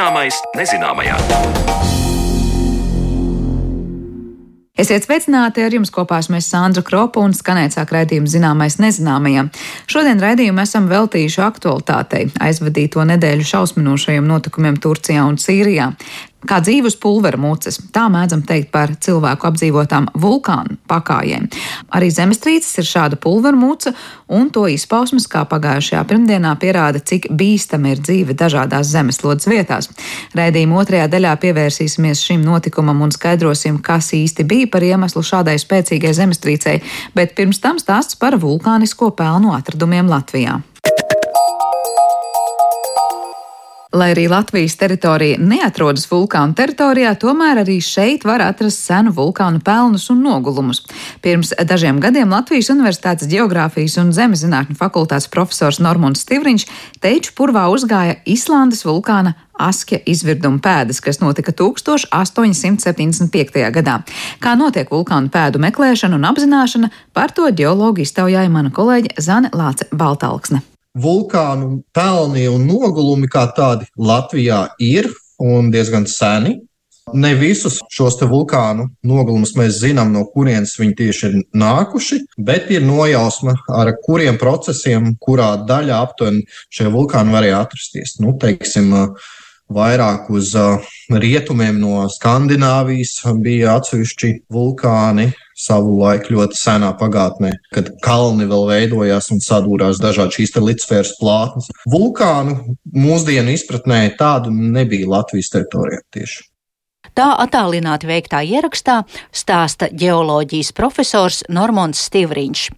Zināmais nezināmajā. Esiet sveicināti ar jums kopā mēs Sandra Kropa un skanēt sāk raidījumu zināmais nezināmajam. Šodien raidījumu esam veltījuši aktualitātei aizvadīto nedēļu šausminošajiem notikumiem Turcijā un Sīrijā kā dzīves pulvera mūces. Tā mēdzam teikt par cilvēku apdzīvotām vulkānu pakājiem. Arī zemestrīces ir šāda pulvera mūca, un to izpausmes, kā pagājušajā pirmdienā, pierāda, cik bīstama ir dzīve dažādās zemeslodes vietās. Raidījuma otrajā daļā pievērsīsimies šim notikumam un skaidrosim, kas īsti bija par iemeslu šādai spēcīgai zemestrīcei, bet pirms tam stāsts par vulkānisko pelnu atradumiem Latvijā. Lai arī Latvijas teritorija neatrodas vulkānu teritorijā, tomēr arī šeit var atrast senu vulkānu pelnus un nogulumus. Pirms dažiem gadiem Latvijas Universitātes Geogrāfijas un Zemezinātņu fakultātes profesors Normons Stivriņš teiču purvā uzgāja Islandes vulkāna Askja izvirduma pēdas, kas notika 1875. gadā. Kā notiek vulkānu pēdu meklēšana un apzināšana, par to ģeologu iztaujāja mana kolēģe Zane Lāce Baltalksne vulkānu pelni un nogulumi kā tādi Latvijā ir un diezgan seni. Ne visus šos vulkānu nogulumus mēs zinām, no kurienes viņi tieši ir nākuši, bet ir nojausma, ar kuriem procesiem, kurā daļā aptuveni šie vulkāni varēja atrasties. Nu, teiksim, vairāk uz rietumiem no Skandināvijas bija atsevišķi vulkāni, savu laiku ļoti senā pagātnē, kad kalni vēl veidojās un sadūrās dažādi šīs līdzsfēras plātnes. Vulkānu mūsdienu izpratnē tādu nebija Latvijas teritorijā tieši. Tā attālināti veiktā ierakstā stāsta ģeoloģijas profesors Normons Stivriņš.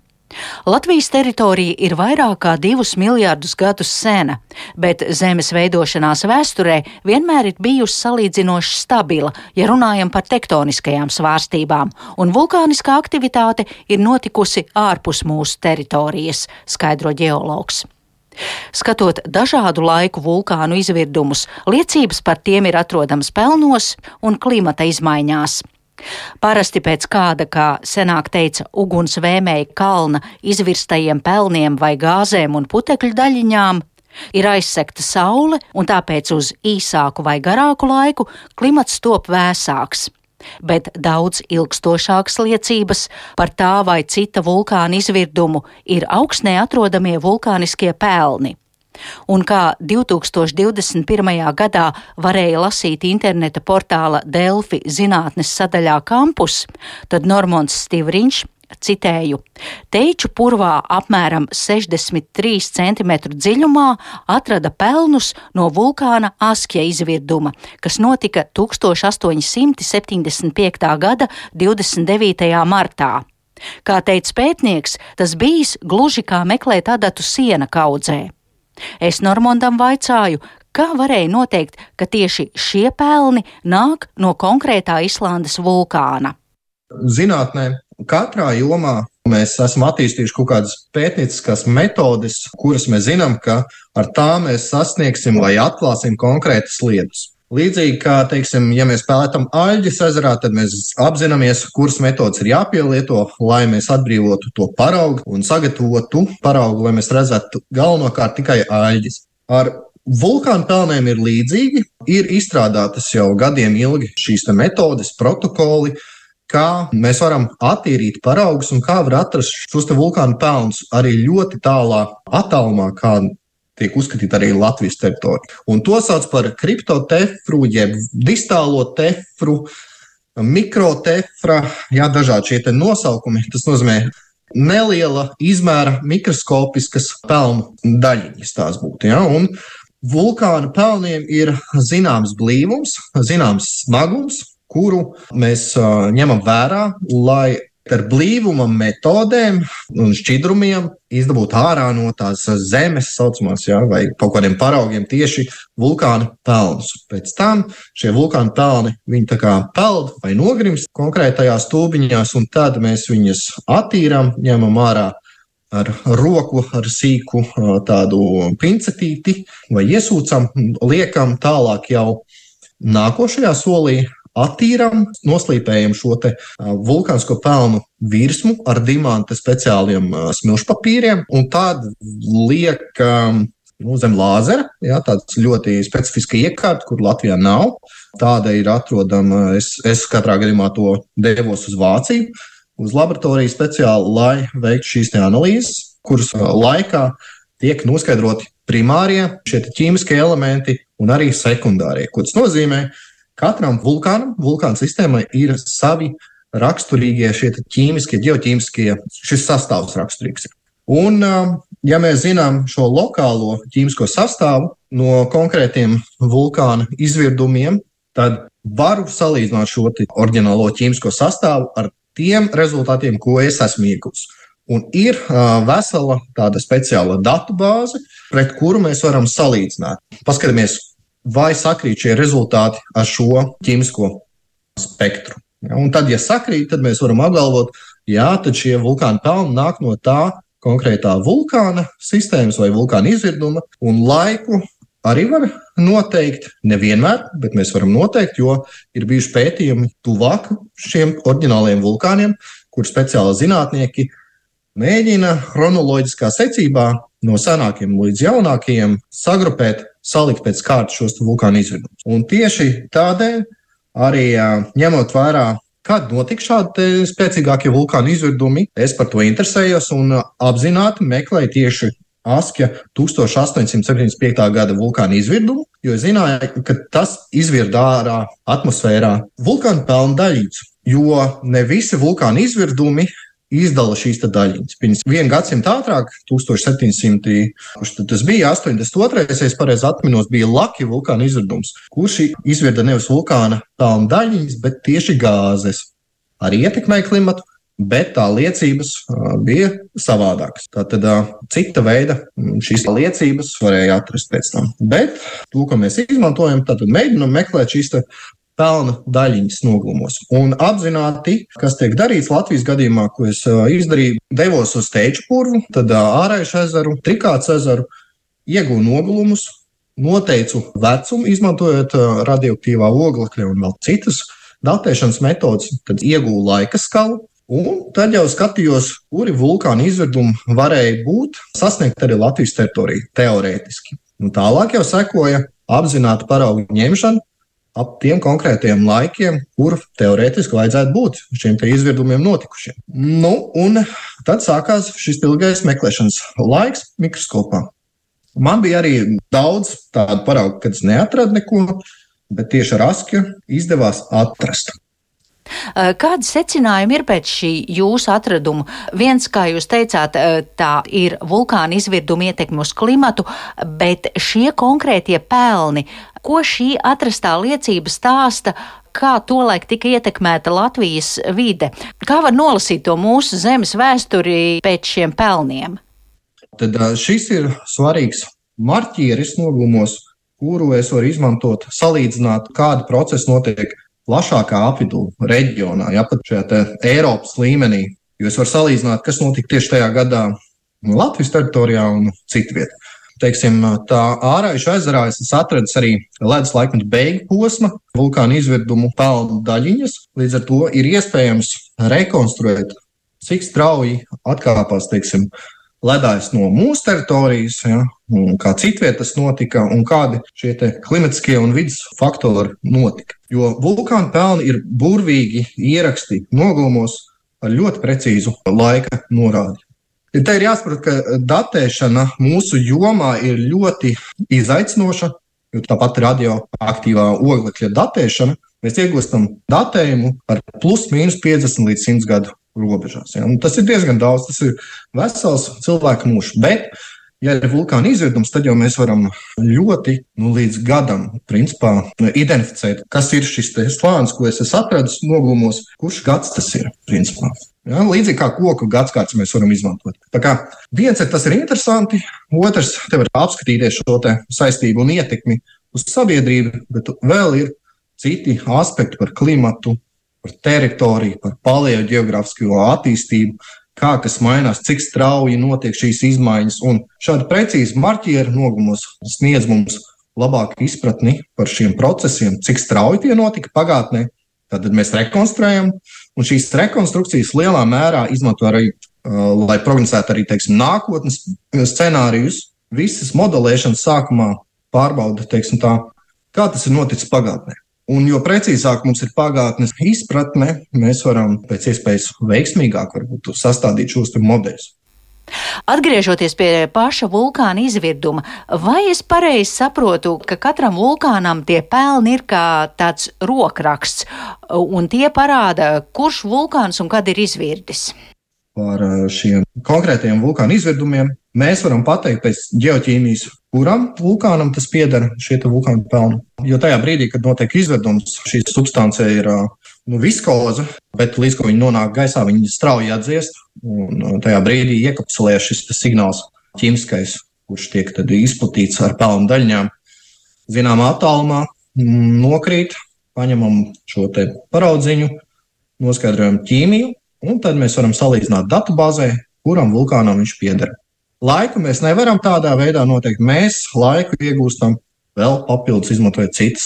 Latvijas teritorija ir vairāk kā divus miljardus gadus sena, bet zemes veidošanās vēsturē vienmēr ir bijusi salīdzinoši stabila, ja runājam par tektoniskajām svārstībām, un vulkāniskā aktivitāte ir notikusi ārpus mūsu teritorijas, skaidro ģeologs. Skatot dažādu laiku vulkānu izvirdumus, liecības par tiem ir atrodamas pelnos un klimata izmaiņās. Parasti pēc kāda, kā senāk teica, uguns vēmēja kalna izvirstajiem pelniem vai gāzēm un putekļu daļiņām, ir aizsekta saule, un tāpēc uz īsāku vai garāku laiku klimats top vēsāks. Bet daudz ilgstošākas liecības par tā vai cita vulkāna izvirdumu ir augstnē atrodamie vulkāniskie pelni. Un kā 2021. gadā varēja lasīt interneta portāla Delfi zinātnes sadaļā Campus, tad Normons Stivriņš citēju, teiču purvā apmēram 63 cm dziļumā atrada pelnus no vulkāna Askja izvirduma, kas notika 1875. gada 29. martā. Kā teica pētnieks, tas bijis gluži kā meklēt adatu siena kaudzē. Es Normandam vaicāju, kā varēja noteikt, ka tieši šie pelni nāk no konkrētā Islandes vulkāna. Zinātnē katrā jomā mēs esam attīstījuši kaut kādas pētnieciskās metodes, kuras mēs zinām, ka ar tām mēs sasniegsim vai atklāsim konkrētas lietas. Līdzīgi kā, teiksim, ja mēs pētām aļģes ezerā, tad mēs apzināmies, kuras metodas ir jāpielieto, lai mēs atbrīvotu to paraugu un sagatavotu paraugu, lai mēs redzētu galvenokārt tikai aļģes. Ar vulkānu pelniem ir līdzīgi, ir izstrādātas jau gadiem ilgi šīs metodes, protokoli, kā mēs varam attīrīt paraugus un kā var atrast šos vulkānu pelnus arī ļoti tālā attālumā, kā tiek uzskatīta arī Latvijas teritorija. Un to sauc par kriptotefru, jeb distālo tefru, mikrotefra, jā, dažādi šie nosaukumi. Tas nozīmē neliela izmēra mikroskopiskas pelnu daļiņas tās būtu. Ja? Un vulkāna pelniem ir zināms blīvums, zināms smagums, kuru mēs ņemam vērā, lai ar blīvuma metodēm un šķidrumiem izdabūt ārā no tās zemes, saucamās, ja, vai kaut kādiem paraugiem tieši vulkāna pelnus. Pēc tam šie vulkāna pelni viņi tā kā peld vai nogrimst konkrētajās stūbiņās, un tad mēs viņus attīrām, ņemam ārā ar roku, ar sīku tādu pincetīti vai iesūcam, liekam tālāk jau nākošajā solī attīrām, noslīpējam šo vulkānisko pelnu virsmu ar dimanta speciāliem smilšu papīriem, un tad liekam nu, zem lāzera. Jā, tāds ļoti specifiska iekārta, kur Latvijā nav. Tāda ir atrodama. Es, es katrā gadījumā to devos uz Vāciju, uz laboratoriju speciāli, lai veiktu šīs analīzes, kuras laikā tiek noskaidroti primārie šie ķīmiskie elementi un arī sekundārie. Ko tas nozīmē? Katram vulkānam, vulkāna sistēmai ir savi raksturīgie šie ķīmiskie, geoķīmiskie, šis sastāvs raksturīgs. Un, ja mēs zinām šo lokālo ķīmisko sastāvu no konkrētiem vulkāna izvirdumiem, tad varu salīdzināt šo oriģinālo ķīmisko sastāvu ar tiem rezultātiem, ko es esmu ieguvis. Un ir uh, vesela tāda speciāla datu bāze, pret kuru mēs varam salīdzināt. Paskatāmies, vai sakrīt šie rezultāti ar šo ķīmisko spektru. Ja, un tad, ja sakrīt, tad mēs varam apgalvot, jā, tad šie vulkāni pelni nāk no tā konkrētā vulkāna sistēmas vai vulkāna izvirduma, un laiku arī var noteikt. Nevienmēr, bet mēs varam noteikt, jo ir bijuši pētījumi tuvāk šiem oriģināliem vulkāniem, kur speciāli zinātnieki mēģina chronoloģiskā secībā no senākiem līdz jaunākajiem sagrupēt, salikt pēc kārtas šos vulkānu izvirdumus. Un tieši tādēļ arī ņemot vērā, kad notika šādi spēcīgākie vulkānu izvirdumi, es par to interesējos un apzināti meklēju tieši Askja 1875. gada vulkāna izvirdumu, jo zināja, ka tas izvirda ārā atmosfērā vulkāna pelnu daļītes. Jo ne visi vulkāna izvirdumi izdala šīs daļiņas. Pirms viena gadsimta ātrāk, 1700, kurš tas bija 82. ja es pareizi atminos, bija Laki vulkāna izvirdums, kurš izvirda nevis vulkāna pelnu daļiņas, bet tieši gāzes. Arī ietekmēja klimatu, bet tā liecības bija savādākas. Tātad cita veida šīs liecības varēja atrast pēc tam. Bet to, ko mēs izmantojam, tad mēģinam meklēt šīs pelna daļiņas noglumos. Un apzināti, kas tiek darīts Latvijas gadījumā, ko es izdarīju, devos uz Teiču purvu, tad ārēju ezeru, Trikāts ezeru, iegūju noglumus, noteicu vecumu, izmantojot radioaktīvā oglekļa un vēl citas datēšanas metodas, tad iegūju laika skalu. Un tad jau skatījos, kuri vulkāna izvirdumi varēja būt sasniegt arī Latvijas teritoriju teorētiski. Un tālāk jau sekoja apzināta paraugu ņemšana, ap tiem konkrētiem laikiem, kur teorētiski vajadzētu būt šiem izvirdumiem notikušiem. Nu, un tad sākās šis ilgais meklēšanas laiks mikroskopā. Man bija arī daudz tādu paraugu, kad es neatradu neko, bet tieši ar askju izdevās atrast. Kādi secinājumi ir pēc šī jūsu atraduma? Viens, kā jūs teicāt, tā ir vulkāna izvirduma ietekme uz klimatu, bet šie konkrētie pelni, ko šī atrastā liecība stāsta, kā tolaik tika ietekmēta Latvijas vide? Kā var nolasīt to mūsu zemes vēsturi pēc šiem pelniem? Tad šis ir svarīgs marķieris nogumos, kuru es varu izmantot, salīdzināt, kāda procesa notiek plašākā apvidū reģionā, ja pat šajā Eiropas līmenī. Jo es varu salīdzināt, kas notika tieši tajā gadā Latvijas teritorijā un citu vietu. Teiksim, tā ārājuša ezerā es atradu arī ledus laikmetu beigu posma, vulkāna izvirdumu pelnu daļiņas. Līdz ar to ir iespējams rekonstruēt, cik strauji atkāpās teiksim, ledājs no mūsu teritorijas, ja, kā citvietas notika un kādi šie klimatiskie un vidas faktori notika. Jo vulkāna pelni ir burvīgi ieraksti nogulumos ar ļoti precīzu laika norādi. Te ir jāsaprot, ka datēšana mūsu jomā ir ļoti izaicinoša, jo tāpat radioaktīvā oglekļa datēšana mēs iegūstam datējumu ar plus mīnus 50 līdz 100 gadu robežās. Ja? Un tas ir diezgan daudz, tas ir vesels cilvēka mūžs. Bet, ja ir vulkāna izvirdums, tad jau mēs varam ļoti nu, līdz gadam principā, identificēt, kas ir šis slānis, ko es esmu atradis nogulumos, kurš gads tas ir. Principā. Ja, līdzīgi kā koku gadsimts mēs varam izmantot. Tā kā viens ir tas ir interesanti, otrs te var apskatīties šo saistību un ietekmi uz sabiedrību, bet vēl ir citi aspekti par klimatu, par teritoriju, par paleogeogrāfisko attīstību, kā kas mainās, cik strauji notiek šīs izmaiņas. Un šādi precīzi marķieri nogumos sniedz mums labāku izpratni par šiem procesiem, cik strauji tie notika pagātnē. Tad mēs rekonstruējam, un šīs rekonstrukcijas lielā mērā izmanto arī, uh, lai prognozētu arī teiksim, nākotnes scenārijus. visas modelēšanas sākumā pārbauda, teiksim tā, kā tas ir noticis pagātnē. Un jo precīzāk mums ir pagātnes izpratne, mēs varam pēc iespējas veiksmīgāk sastādīt šos modeļus. Atgriežoties pie paša vulkāna izvirduma, vai es pareizi saprotu, ka katram vulkānam tie pelni ir kā tāds rokraksts, un tie parāda, kurš vulkāns un kad ir izvirdis? Par eh, šiem konkrētajiem vulkāna izvirdumiem mēs varam pateikt pēc geoķīmijas, kuram vulkānam tas pieder, šie vulkāna pelni. Jo tajā brīdī, kad notiek izvirdums, šī substance ir nu, viskoza, bet līdz ko viņi nonāk gaisā, viņi strauji atdziest. Un tajā brīdī iekapsulē šis signāls ķīmiskais, kurš tiek izplatīts ar pelnu daļņām. Zināmā attālumā mm, nokrīt, paņemam šo paraudziņu, noskaidrojam ķīmiju, un tad mēs varam salīdzināt datubāzē, kuram vulkānam viņš pieder. Laiku mēs nevaram tādā veidā noteikt. Mēs laiku iegūstam vēl papildus izmantojot citas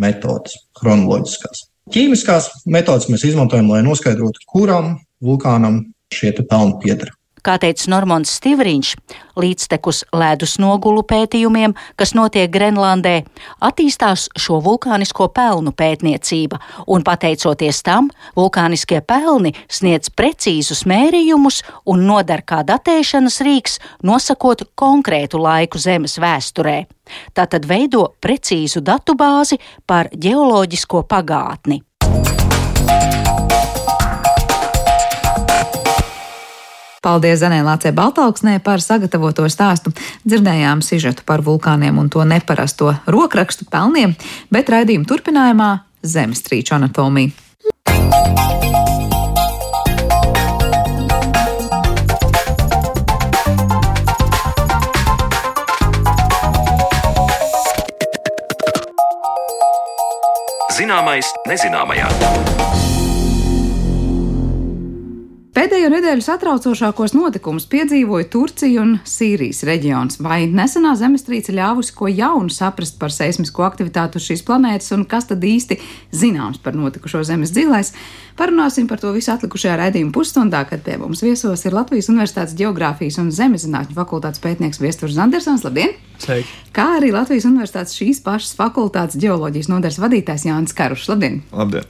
metodas, chronoloģiskās. Ķīmiskās metodas mēs izmantojam, lai noskaidrotu, kuram vulkānam šie pelni pieder. Kā teica Normons Stivriņš, līdztekus ledus nogulu pētījumiem, kas notiek Grenlandē, attīstās šo vulkānisko pelnu pētniecība, un pateicoties tam, vulkāniskie pelni sniedz precīzus mērījumus un nodar kā datēšanas rīks, nosakot konkrētu laiku Zemes vēsturē. Tātad veido precīzu datubāzi par ģeoloģisko pagātni. Paldies Zanē Lācē Baltalksnē par sagatavoto stāstu. Dzirdējām sižetu par vulkāniem un to neparasto rokrakstu pelniem, bet raidījuma turpinājumā zemestrīču anatomija. Zināmais nezināmajā. Pēdējo nedēļu satraucošākos notikumus piedzīvoja Turcija un Sīrijas reģions. Vai nesenā zemestrīce ļāvusi ko jaunu saprast par seismisko aktivitāti uz šīs planētas un kas tad īsti zināms par notikušo zemes dzīvēs? Parunāsim par to visu atlikušajā raidījuma pusstundā, kad pie mums viesos ir Latvijas Universitātes Geogrāfijas un Zemezinātņu fakultātes pētnieks Viesturs Andersons. Labdien! Sveiki. Kā arī Latvijas Universitātes šīs pašas fakultātes geoloģijas nodaļas vadītājs Jānis Karušs. Labdien! Labdien!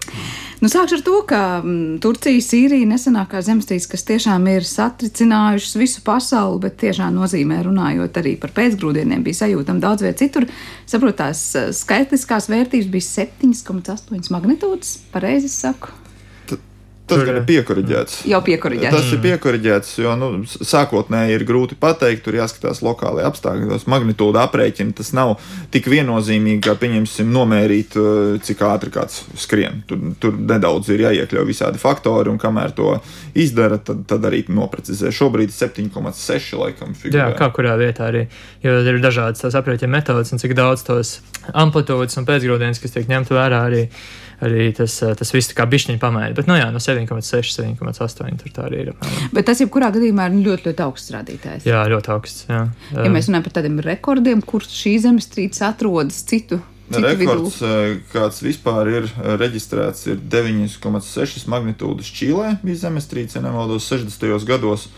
Nu, sākšu ar to, ka mm, Turcija, Sīrija nesenākā zemestrīce, kas tiešām ir satricinājušas visu pasauli, bet tiešām nozīmē runājot arī par pēcgrūdieniem, bija sajūtama daudz viet citur. Saprotās, eh, skaitliskās vērtības bija 7,8 magnitūdas, pareizi saku. Tas gan ir piekuriģēts. Jau piekuriģēts. Tas ir piekuriģēts, jo nu, sākotnēji ir grūti pateikt, tur jāskatās lokālajie apstākļi, tos magnitūda aprēķini. Tas nav tik viennozīmīgi, kā pieņemsim, nomērīt, uh, cik ātri kāds skrien. Tur, tur nedaudz ir jāiekļauj visādi faktori, un kamēr to izdara, tad, tad arī noprecizē. Šobrīd 7,6 laikam figurē. Jā, kā kurā vietā arī, jo ir dažādas tās aprēķina metodas, un cik daudz tos amplitūdas un pēcgrūdienas, kas tiek ņemt vērā arī arī tas, eh, tas viss kā bišķiņi pamēra. Bet, nu jā, no 7,6, 7,8 tur tā arī ir. Apmēram. Bet tas, jebkurā gadījumā, ir ļoti, ļoti augsts rādītājs. Jā, ļoti augsts. Jā. Ja mēs runājam par tādiem rekordiem, kur šī zemestrīce atrodas citu. Rekords, vidū. kāds vispār ir reģistrēts, ir 9,6 magnitūdas Čīlē. Bija zemestrīce, nemaldos, 60. gados.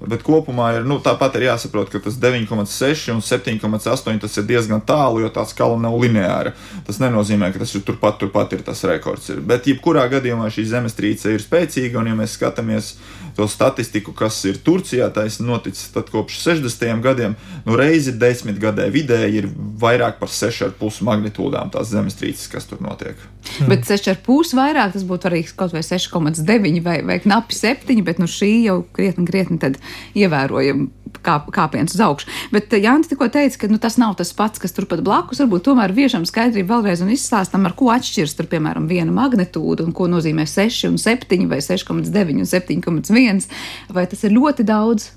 Bet kopumā ir nu, tāpat ir jāsaprot, ka tas 9,6 un 7,8 tas ir diezgan tālu, jo tā skala nav lineāra. Tas nenozīmē, ka tas ir turpat, turpat ir tas rekords. Ir. Bet jebkurā gadījumā šī zemestrīce ir spēcīga, un ja mēs skatāmies to statistiku, kas ir Turcijā, tas noticis kopš 60. gadiem, nu reizi desmit gadē vidēji ir vairāk par 6,5 magnitūdām tās zemestrīces, kas tur notiek. Hmm. Bet 6,5 vairāk tas būtu arī kaut vai 6,9 vai, vai knapi 7, bet nu šī jau krietni, krietni tad ievērojami kā, kāpiens uz augšu. Bet eh, Jānis tikko teica, ka nu, tas nav tas pats, kas turpat blakus. Varbūt tomēr viešam skaidrību vēlreiz un izstāstam, ar ko atšķiras tur, piemēram, viena magnitūda un ko nozīmē 6 un 7 vai 6,9 un 7,1. Vai tas ir ļoti daudz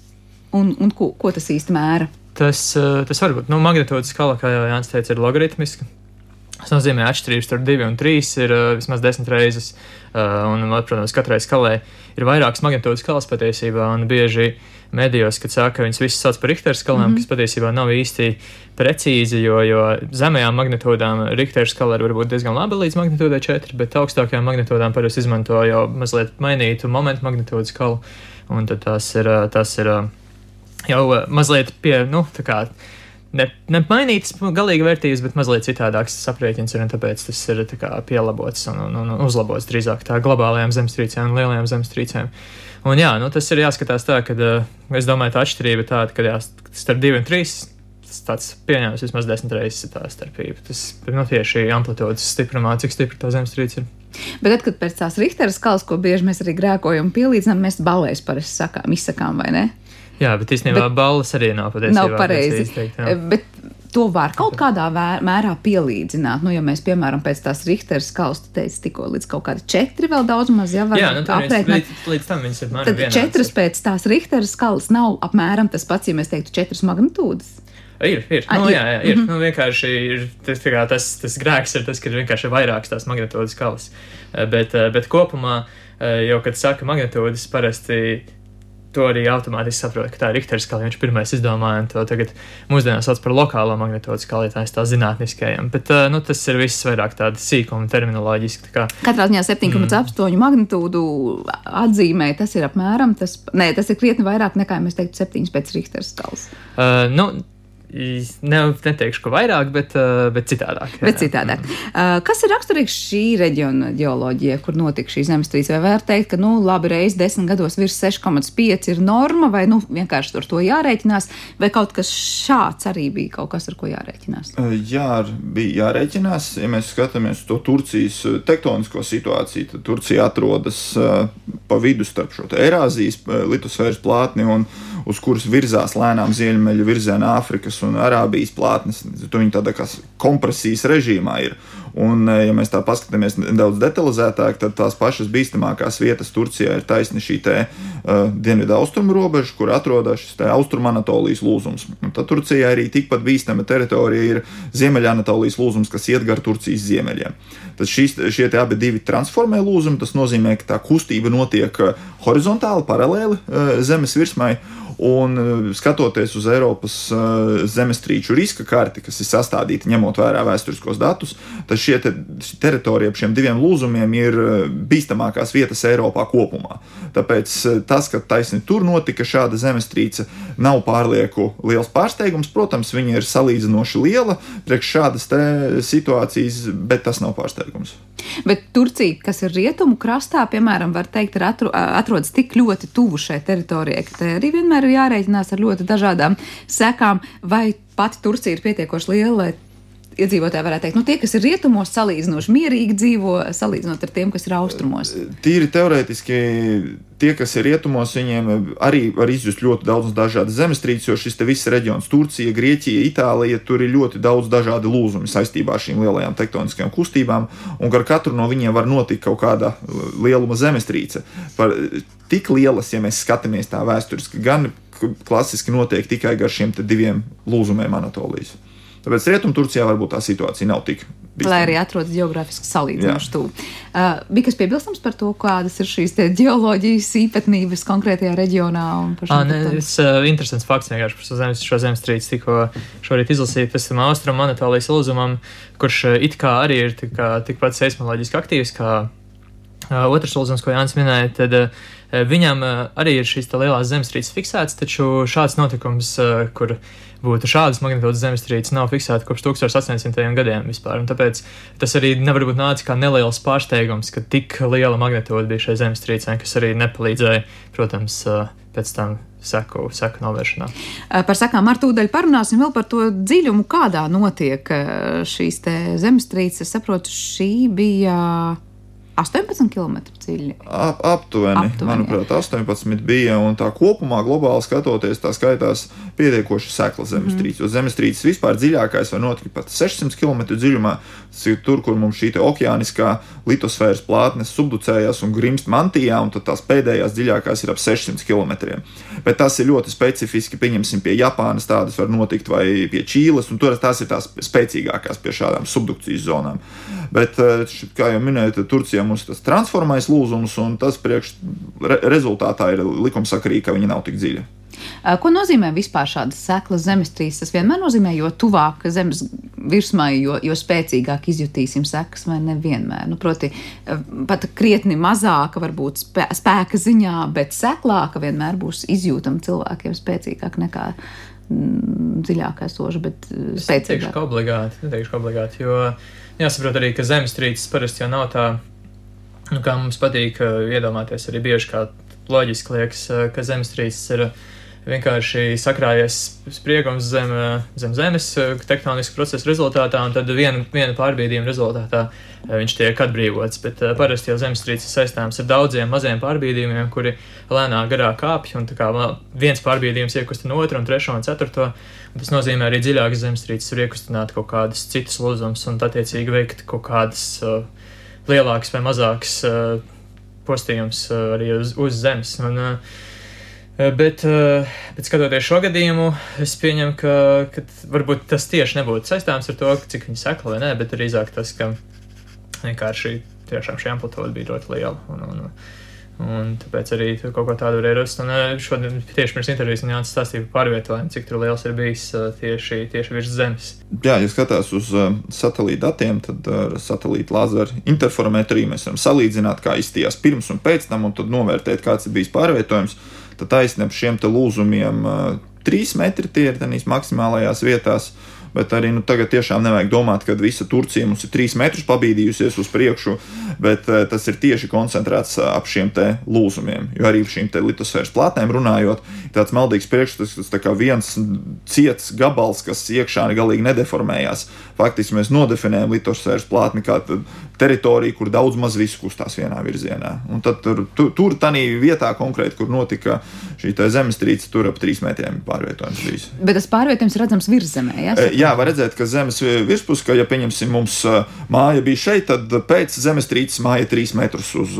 un, un ko, ko tas īsti mēra? Tas, eh, tas var būt nu, magnitūdas skala, kā jau Jānis teica, ir logaritmiska. Tas nozīmē, ka atšķirības starp 2 un 3 ir uh, vismaz 10 reizes. Uh, un, protams, katrai skalai ir vairākas magnitūdas skalas patiesībā. Bieži medijos, kad saka, ka viņas visas sauc par Richter skalām, mm -hmm. kas patiesībā nav īsti precīzi, jo, jo zemajām magnitūdām Richter skala var būt diezgan laba līdz magnitūdai 4, bet augstākajām magnitūdām parasti izmanto jau mazliet mainītu momentu magnitūdu skalu. Un tad tās ir, tās ir jau mazliet pie, nu, tā kā ne, nemainītas galīgi vērtības, bet mazliet citādāks aprēķins un tāpēc tas ir tā kā, pielabots un, un, un uzlabots drīzāk tā globālajām zemestrīcēm un lielajām zemestrīcēm. Un jā, nu, tas ir jāskatās tā, ka uh, es domāju, tā atšķirība ir tāda, ka jā, starp 2 un 3 tāds pieņēmums vismaz desmit reizes ir tā starpība. Tas ir nu, tieši amplitūdas stiprumā, cik stipra tā zemestrīce ir. Bet, tad, kad pēc tās Richtera skalas, ko bieži mēs arī grēkojam, pielīdzinām, mēs balēs parasti sakām, izsakām, vai ne? Jā, bet īstenībā bet balvas arī nav patiesībā. Nav pareizi. Izteikt, jā. bet to var kaut kādā mērā pielīdzināt. Nu, ja mēs, piemēram, pēc tās Richtera skalas, tu teici, tikko līdz kaut kāda četri vēl daudz maz, ja var jā, nu, aprēķināt. Līdz, līdz tam viņas ir apmēram Tad vienāds. četras pēc tās Richtera skalas nav apmēram tas pats, ja mēs teiktu četras magnitūdas. Ir, ir. Nu, jā, jā, ir. Mm -hmm. nu, vienkārši ir tas, tas, tas grēks, ir tas, ka ir vienkārši vairākas tās magnitūdas skalas. Bet, bet kopumā, jau kad saka magnitūdas, parasti to arī automātiski saprot, ka tā ir Richtera skala. Viņš pirmais izdomāja, to tagad mūsdienās sauc par lokālo magnitūdu skali, tā ir tā zinātniskajam. Bet nu, tas ir viss vairāk tāda sīkuma terminoloģiski. Kā... Katrā ziņā 7,8 mm. magnitūdu atzīmē tas ir apmēram tas, nē, tas ir krietni vairāk nekā, ja mēs teiktu, 7 pēc Richtera skalas. Uh, nu, Ne, neteikšu, ka vairāk, bet, uh, bet citādāk. Jā. Bet citādāk. Uh, kas ir raksturīgs šī reģiona geoloģija, kur notika šī zemestrīce? Vai var teikt, ka, nu, labi, reizes desmit gados virs 6,5 ir norma, vai, nu, vienkārši ar to jārēķinās, vai kaut kas šāds arī bija kaut kas, ar ko jārēķinās? Uh, jā, bija jārēķinās. Ja mēs skatāmies to Turcijas tektonisko situāciju, tad Turcija atrodas pa vidu starp šo Eirāzijas litosfēras plātni un uz kuras virzās lēnām ziemeļu virzienā Āfrikas un Arābijas plātnes. Tur viņi tādā kā kompresijas režīmā ir. Un, e, ja mēs tā paskatāmies nedaudz detalizētāk, tad tās pašas bīstamākās vietas Turcijā ir taisni šī te, uh, dienvidu austrumu robeža, kur atrodas šis austrumanatolijas lūzums. Un tad Turcijā arī tikpat bīstama teritorija ir Ziemeļanatolijas lūzums, kas iet gar Turcijas ziemeļiem. Tad šīs, šie abi divi transformē lūzumi. Tas nozīmē, ka tā kustība notiek e, horizontāli, paralēli uh, zemes virsmai. Un eh, skatoties uz Eiropas zemestrīču riska karti, kas ir sastādīta ņemot vērā vēsturiskos datus, tad šie te, teritorija ap šiem diviem lūzumiem ir eh, bīstamākās vietas Eiropā kopumā. Tāpēc tas, ka taisni tur notika šāda zemestrīce, nav pārlieku liels pārsteigums. Protams, viņa ir salīdzinoši liela priekš šādas situācijas, bet tas nav pārsteigums. Bet Turcija, kas ir rietumu krastā, piemēram, var teikt, atro, atrodas tik ļoti tuvu šai teritorijai, ka te arī vienmēr ir jārēķinās ar ļoti dažādām sekām, vai pati Turcija ir pietiekoši liela, lai iedzīvotāji varētu teikt, nu, tie, kas ir rietumos, salīdzinoši mierīgi dzīvo, salīdzinot ar tiem, kas ir austrumos. Tīri teorētiski, tie, kas ir rietumos, viņiem arī var izjust ļoti daudz dažādas zemestrīces, jo šis viss reģions, Turcija, Grieķija, Itālija, tur ir ļoti daudz dažādu lūzumu saistībā ar šīm lielajām tektoniskajām kustībām, un ar katru no viņiem var notikt kaut kāda lieluma zemestrīce. Par tik lielas, ja mēs skatāmies tā vēsturiski, gan klasiski notiek tikai gar šiem diviem lūzumiem Anatolijas. Tāpēc Rietumturcijā varbūt tā situācija nav tik. Bīstama. Lai arī atrodas geogrāfiski salīdzinoši tuvu. Uh, bija kas piebilstams par to, kādas ir šīs geoloģijas īpatnības konkrētajā reģionā? Ah, ne, tas ir uh, interesants fakts vienkārši par zemes, šo zemestrīci tikko šorīt izlasīt. Tas ir Austrum Anatolijas lūzumam, kurš uh, it kā arī ir tikpat seismoloģiski aktīvs kā uh, otrs lūzums, ko Jānis minēja. Tad, uh, Viņam uh, arī ir šīs lielās zemestrīces fiksētas, taču šāds notikums, uh, kur būtu šādas magnitūdas zemestrīces nav fiksēta kopš 1800. gadiem vispār. Un tāpēc tas arī nevar būt nācis kā neliels pārsteigums, ka tik liela magnitūda bija šai zemestrīcei, kas arī nepalīdzēja, protams, pēc tam seku, seku novēršanā. Par sakām ar tūdaļ parunāsim vēl par to dziļumu, kādā notiek šīs zemestrīces. Es saprotu, šī bija 18 km dziļi. Ap, aptuveni, aptuveni, manuprāt, jā. 18 bija. Un tā kopumā, globāli skatoties, tā skaitās pietiekoši sekla zemestrīce. Mm. Jo zemestrīces vispār dziļākais var notikt pat 600 km dziļumā. Tas ir tur, kur mums šī okeāniskā litosfēras plātne subducējas un grimst mantijā, un tās pēdējās dziļākās ir ap 600 km. Bet tas ir ļoti specifiski. Pieņemsim, pie Japānas tādas var notikt, vai pie Čīles, un tur tās ir tās spēcīgākās pie šādām subdukcijas zonām. Bet, eh, kā jau minēju, Turcijā mums tas transformais lūzums, un tas priekš re, rezultātā ir likumsakarīgi, ka viņi nav tik dziļi. Ko nozīmē vispār šādas seklas zemestrīces? Tas vienmēr nozīmē, jo tuvāk zemes virsmai, jo, jo spēcīgāk izjutīsim sekas, vai nevienmēr. Nu, proti, pat krietni mazāka, varbūt spē, spēka ziņā, bet seklāka vienmēr būs izjūtama cilvēkiem spēcīgāk nekā mm, dziļāk esoša, bet spēcīgāka. Neteikšu, ka obligāti, neteikšu, ka obligāti, jo jāsaprot arī, ka zemestrīces parasti jau nav tā, nu, kā mums patīk iedomāties arī bieži kā loģiski liekas, ka zemestrīces ir vienkārši sakrājies spriegums zem, zem zemes tektonisku procesu rezultātā, un tad viena, viena pārbīdījuma rezultātā viņš tiek atbrīvots. Bet parasti jau zemestrīces saistāms ar daudziem maziem pārbīdījumiem, kuri lēnā garā kāpj, un kā viens pārbīdījums iekustina otru, un trešo un ceturto. Un tas nozīmē arī dziļākas zemestrīces var iekustināt kaut kādas citas lūzumus un attiecīgi veikt kaut kādas uh, lielākas vai mazākas uh, postījumus uh, arī uz, uz zemes. Un, uh, Eh, bet, eh, bet skatoties šo gadījumu, es pieņemu, ka, ka varbūt tas tieši nebūtu saistāms ar to, cik viņi seka vai nē, bet drīzāk tas, ka vienkārši tiešām šī amplitūda bija ļoti liela. Un, un, un tāpēc arī kaut ko tādu varēja rast. Un eh, šodien tieši pirms intervijas man jāsaka stāstīja par pārvietojumu, cik tur liels ir bijis tieši, tieši virs zemes. Jā, ja skatās uz satelīta datiem, tad ar satelīta lāzeru interferometriju mēs varam salīdzināt, kā izstījās pirms un pēc tam, un tad novērtēt, kāds ir bijis pārvietojums tad taisnība šiem lūzumiem trīs metri tie ir tenīs maksimālajās vietās. Bet arī nu, tagad tiešām nevajag domāt, ka visa Turcija mums ir trīs metrus pabīdījusies uz priekšu, bet uh, tas ir tieši koncentrēts ap šiem lūzumiem. Jo arī šīm litosfēras plātnēm runājot, tāds maldīgs priekšstats, tas kā viens ciets gabals, kas iekšā galīgi nedeformējās. Faktiski mēs nodefinējam litosfēras plātni kā teritoriju, kur daudz maz viss kustās vienā virzienā. Un tad tur, tur, tur tādā vietā konkrēti, kur notika šī zemestrīce, tur ap trīs metriem pārvietojums bijis. Bet tas pārvietojums redzams virzemē. Ja? Jā, var redzēt, ka zemes virspusē, ja pieņemsim, mums māja bija šeit, tad pēc zemestrīces māja ir trīs metrus uz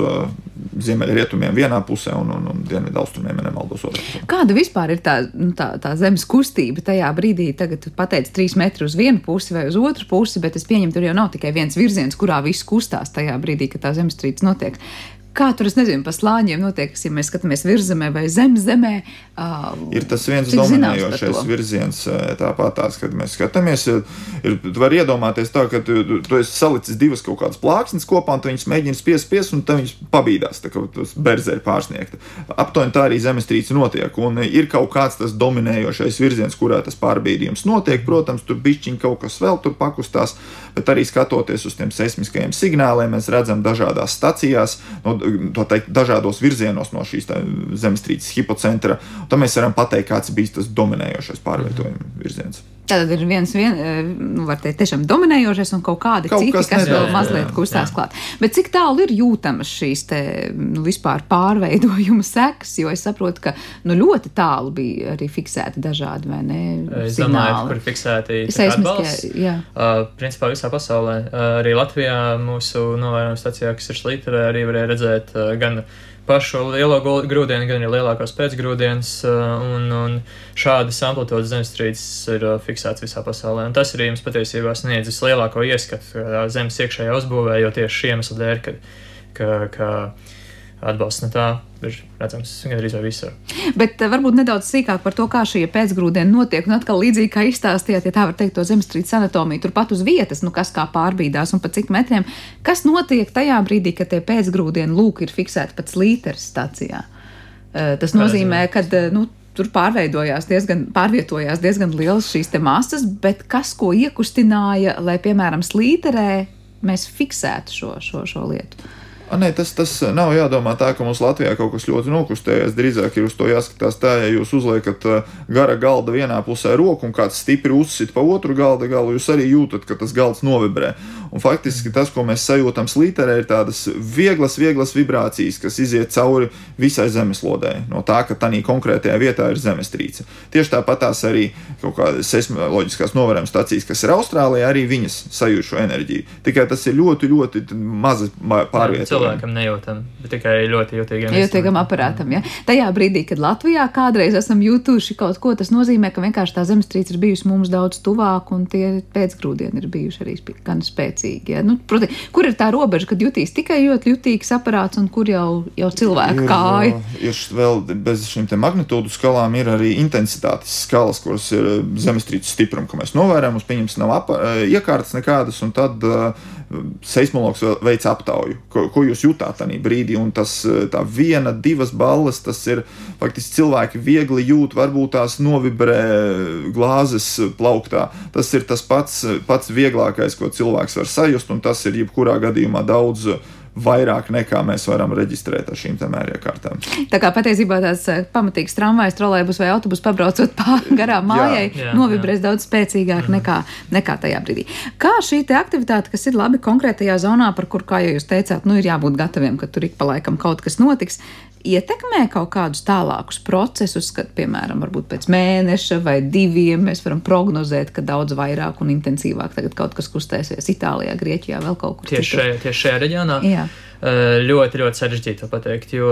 ziemeļrietumiem vienā pusē un, un, un dienvidu austrumiem, ja nemaldos. Kāda vispār ir tā, nu, tā, tā zemes kustība tajā brīdī? Tagad pateicis trīs metrus uz vienu pusi vai uz otru pusi, bet es pieņemu, tur jau nav tikai viens virziens, kurā viss kustās tajā brīdī, kad tā zemestrīce notiek. Kā tur, es nezinu, pa slāņiem notiek, ja mēs skatāmies virzemē vai zem zemē. Uh, ir tas viens dominējošais virziens, tāpat tās, kad mēs skatāmies. Ir, tu vari iedomāties tā, ka tu, tu, tu esi salicis divas kaut kādas plāksnes kopā, un tu viņus mēģini spiest, spiest, un tad viņas pabīdās, tā kā tas berzē ir pārsniegta. Aptuveni tā arī zemestrīce notiek, un ir kaut kāds tas dominējošais virziens, kurā tas pārbīdījums notiek. Protams, tur bišķiņ kaut kas vēl tur pakustās, bet arī skatoties uz tiem seismiskajiem signāliem, mēs redzam dažādās stacijās. No, teikt, dažādos virzienos no šīs zemestrīces hipocentra. Tad mēs varam pateikt, kāds bija tas dominējošais pārvietojuma virziens. Tātad ir viens, vien, eh, nu, var teikt, tiešām dominējošais un kaut kādi kaut citi, kas, kas vēl mazliet jā, kustās jā. klāt. Bet cik tālu ir jūtamas šīs te, nu, vispār pārveidojuma sekas, jo es saprotu, ka nu, ļoti tālu bija arī fiksēti dažādi, vai ne? Es domāju, kur fiksēti atbalsts. Jā. Uh, principā visā pasaulē, uh, arī Latvijā mūsu novērojuma stacijā, kas ir Šlīterē, arī varēja redzēt uh, gan uh, pašu lielo grūdienu, gan arī lielākos pēcgrūdienus. Uh, un, un šādas amplitūdas zemestrīces ir uh, fiksētas visā pasaulē. Un tas arī jums patiesībā sniedz vislielāko ieskatu zemes iekšējā uzbūvē, jo tieši šī iemesla dēļ, ka, ka, ka atbalsts no tā ir redzams gandrīz visur. Bet uh, varbūt nedaudz sīkāk par to, kā šie pēcgrūdieni notiek. Nu, atkal līdzīgi kā izstāstījāt, ja tā var teikt, to zemestrīces anatomiju, turpat uz vietas, nu, kas kā pārbīdās un pa cik metriem. Kas notiek tajā brīdī, kad tie pēcgrūdieni lūk ir fiksēti pat slīteres stacijā? Uh, tas nozīmē, ka uh, nu, tur pārveidojās diezgan, pārvietojās diezgan lielas šīs masas, bet kas ko iekustināja, lai, piemēram, slīterē mēs fiksētu šo, šo, šo lietu? A, nē, tas, tas nav jādomā tā, ka mums Latvijā kaut kas ļoti nokustējies. Drīzāk ir uz to jāskatās tā, ja jūs uzliekat gara galda vienā pusē roku un kāds stipri uzsit pa otru galda galu, jūs arī jūtat, ka tas galds novibrē. Un faktiski tas, ko mēs sajūtam slīterē, ir tādas vieglas, vieglas vibrācijas, kas iziet cauri visai zemeslodē. No tā, ka tādā konkrētajā vietā ir zemestrīce. Tieši tāpat tās arī kaut kādas seismoloģiskās novērojuma stācijas, kas ir Austrālijā, arī viņas sajūt šo enerģiju. Tikai tas ir ļoti, ļoti mazi pārvietojumi. Cilvēkam nejūtam, bet tikai ļoti jūtīgam. Jūtīgam aparātam, ja. Tajā brīdī, kad Latvijā kādreiz esam jutuši kaut ko, tas nozīmē, ka vienkārši tā zemestrīce ir bijusi mums daudz tuvāk un tie pēcgrūdieni ir bijuši arī gan spēcīgi spēcīgi. Ja? Nu, proti, kur ir tā robeža, kad jutīs tikai ļoti jutīgs aparāts un kur jau, jau cilvēka ir, kāja? Ir vēl bez šīm magnitūdu skalām ir arī intensitātes skalas, kuras ir zemestrīces stiprums, ko mēs novērojam. Mums pieņems nav apa, iekārtas nekādas, un tad uh, seismologs veic aptauju, ko, ko jūs jutāt tajā brīdī. Un tas tā viena, divas balles, tas ir faktiski cilvēki viegli jūt, varbūt tās novibrē glāzes plauktā. Tas ir tas pats, pats vieglākais, ko cilvēks var sajust, un tas ir jebkurā gadījumā daudz vairāk nekā mēs varam reģistrēt ar šīm mēriekārtām. Tā kā patiesībā tās eh, pamatīgas tramvajas, trolēļus vai autobusu pabraucot pāri garām mājai, jā, jā, novibrēs jā. daudz spēcīgāk mm. nekā, nekā tajā brīdī. Kā šī aktivitāte, kas ir labi konkrētajā zonā, par kur, kā jūs teicāt, nu, ir jābūt gataviem, ka tur ik pa laikam kaut kas notiks, ietekmē kaut kādus tālākus procesus, kad, piemēram, pēc mēneša vai diviem mēs varam prognozēt, ka daudz vairāk un intensīvāk tagad kaut kas kustēsies Itālijā, Grieķijā, vēl kaut kur tieši citur. Šajā, tieši šajā reģionā. Jā. Ļoti, ļoti sarežģīti pateikt, jo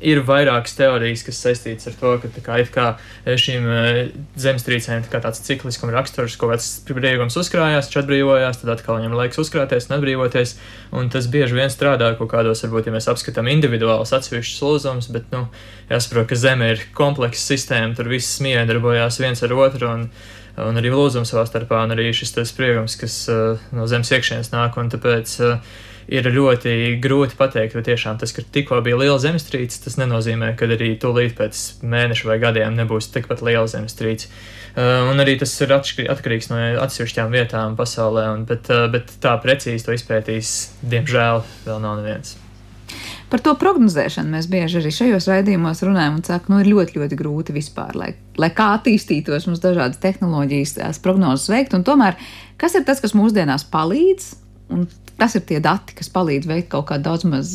ir vairākas teorijas, kas saistītas ar to, ka kā, kā eh, šīm eh, zemestrīcēm tā tāds cikliskums raksturs, ko kāds brīvums uzkrājās, tad atbrīvojās, tad atkal viņam laiks uzkrāties un atbrīvoties. Un tas bieži vien strādā kaut kādos, varbūt, ja mēs apskatām individuālus atsevišķus lūzumus, bet, nu, jāsaprot, ka Zeme ir kompleksa sistēma, tur viss miedarbojās viens ar otru. Un, Un arī lūzums savā starpā, un arī šis spriegums, kas uh, no zemes iekšienes nāk, tāpēc uh, ir ļoti grūti pateikt, vai tiešām tas, ka tikko bija liela zemestrīce, tas nenozīmē, ka arī tūlīt pēc mēneša vai gadiem nebūs tikpat liela zemestrīce. Uh, un arī tas ir atkarīgs no atsevišķām vietām pasaulē, un, bet, uh, bet tā precīzi to izpētīs, diemžēl, vēl nav neviens. Par to prognozēšanu mēs bieži arī šajos raidījumos runājam un sakām, nu, ir ļoti, ļoti grūti vispār, lai, lai kā attīstītos mums dažādas tehnoloģijas, tās prognozes veikt. Un tomēr, kas ir tas, kas mūsdienās palīdz? Un Tas ir tie dati, kas palīdz veikt kaut kādu daudz maz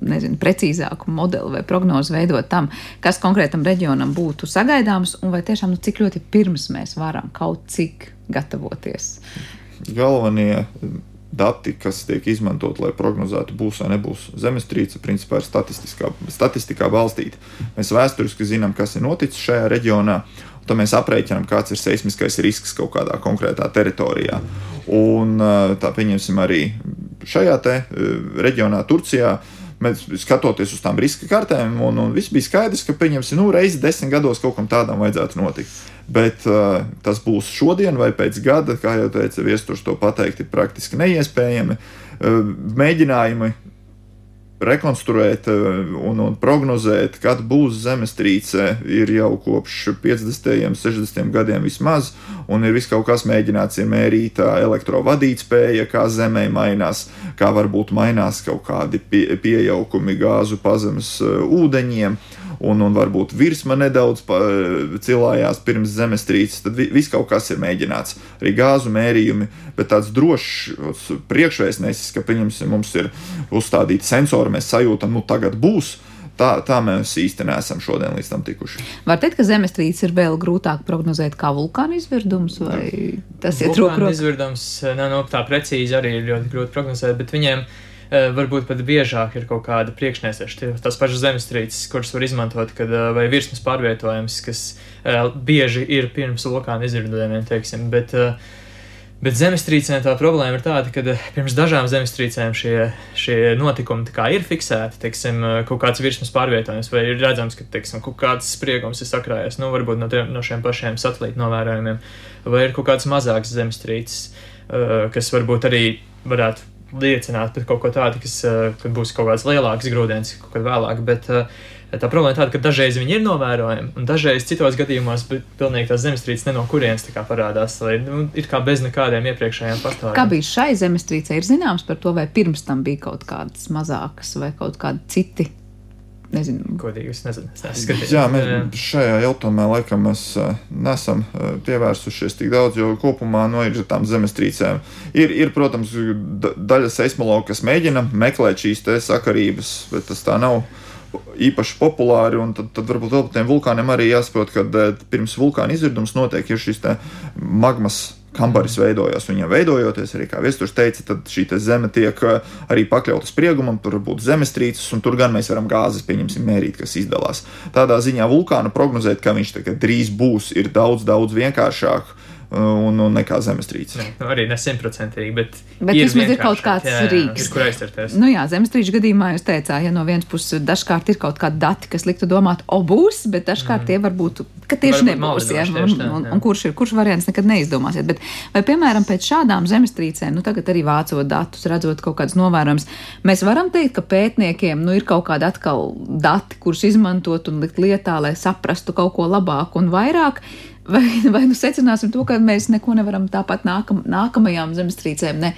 nezinu, precīzāku modeli vai prognozi veidot tam, kas konkrētam reģionam būtu sagaidāms, un vai tiešām nu, cik ļoti pirms mēs varam kaut cik gatavoties. Galvenie dati, kas tiek izmantot, lai prognozētu, būs vai nebūs zemestrīce, principā ir statistikā balstīta. Mēs vēsturiski zinām, kas ir noticis šajā reģionā, un tad mēs aprēķinām, kāds ir seismiskais risks kaut kādā konkrētā teritorijā. Un tā pieņemsim arī šajā te reģionā, Turcijā. Mēs skatoties uz tām riska kartēm, un, un viss bija skaidrs, ka, pieņemsim, nu, reizi desmit gados kaut kam tādam vajadzētu notikt. Bet uh, tas būs šodien vai pēc gada, kā jau teica Viesturs, to pateikt ir praktiski neiespējami. Uh, mēģinājumi rekonstruēt eh, un, un prognozēt, kad būs zemestrīce, ir jau kopš 50. un 60. gadiem vismaz, un ir viss kaut kas mēģināts, ir mērīta elektrovadītspēja, kā zemē mainās, kā varbūt mainās kaut kādi pie, piejaukumi gāzu pazemes eh, ūdeņiem un, un varbūt virsma nedaudz cilājās pirms zemestrīces, tad viss kaut kas ir mēģināts. Arī gāzu mērījumi, bet tāds drošs priekšvēstnesis, ka mums ir uzstādīti sensori, mēs sajūtam, nu tagad būs. Tā, tā mēs īsti neesam šodien līdz tam tikuši. Var teikt, ka zemestrīce ir vēl grūtāk prognozēt kā vulkāna izvirdums, vai tas ir trūkums? Vulkāna izvirdums, nav no, tā precīzi arī ir ļoti grūti prognozēt, bet viņiem ir varbūt pat biežāk ir kaut kāda priekšnieseša, tās pašas zemestrīces, kuras var izmantot, kad, eh, vai virsmas pārvietojums, kas eh, bieži ir pirms vulkāna izvirdojumiem, teiksim, bet, bet zemestrīcēm tā problēma ir tāda, ka pirms dažām zemestrīcēm šie, šie notikumi ir fiksēti, teiksim, kaut kāds virsmas pārvietojums, vai ir redzams, ka, teiksim, kaut kāds spriegums ir sakrājies, nu, no, tiem, no šiem pašiem satelītu novērojumiem, vai ir kaut kāds mazāks zemestrīces, kas varbūt arī varētu liecināt par kaut ko tādu, kas uh, būs kaut kāds lielāks grūdienis kaut kad vēlāk. Bet, uh, Tā problēma ir tāda, ka dažreiz viņi ir novērojami, un dažreiz citos gadījumos pilnīgi tās zemestrīces ne no kurienes parādās, lai nu, ir kā bez nekādiem iepriekšējiem faktoriem. Kā bija šai zemestrīcei, ir zināms par to, vai pirms tam bija kaut kādas mazākas vai kaut kādi citi Nezinu. Godīgi, es nezinu. Es skaties, Jā, mēs šajā jautājumā laikam mēs nesam pievērsušies tik daudz, jo kopumā no nu, ir tām zemestrīcēm. Ir, ir protams, daļa seismologa, kas mēģina meklēt šīs sakarības, bet tas tā nav īpaši populāri. Tad, tad varbūt vēl par tiem vulkāniem arī jāsaprot, ka pirms vulkāna izvirdums notiek šis magmas kambaris veidojās. Viņam veidojoties, arī kā Viesturs teica, tad šī zeme tiek eh, arī pakļauta spriegumam, tur būtu zemestrīces, un tur gan mēs varam gāzes, pieņemsim, mērīt, kas izdalās. Tādā ziņā vulkānu prognozēt, ka viņš drīz būs, ir daudz, daudz vienkāršāk. Un, un nekā zemestrīce. Ne, nu, arī ne simtprocentīgi, bet, bet vismaz ir kaut kāds jā, jā, rīks. Ir, kur aizķerties. Nu jā, zemestrīču gadījumā jūs teicāt, ja no vienas puses dažkārt ir kaut kādi dati, kas liktu domāt, o būs, bet dažkārt mm. tie varbūt, ka tieši Varbūt nebūs. Jā, un, tieši tā, un, jā. un kurš ir, kurš variants nekad neizdomāsiet. Bet vai, piemēram, pēc šādām zemestrīcēm, nu tagad arī vācot datus, redzot kaut kādas novērojumus, mēs varam teikt, ka pētniekiem nu, ir kaut kādi atkal dati, kurus izmantot un likt lietā, lai saprastu kaut ko labāk un vairāk. Vai, vai nu secināsim to, ka mēs neko nevaram tāpat nākam, nākamajām zemestrīcēm ne,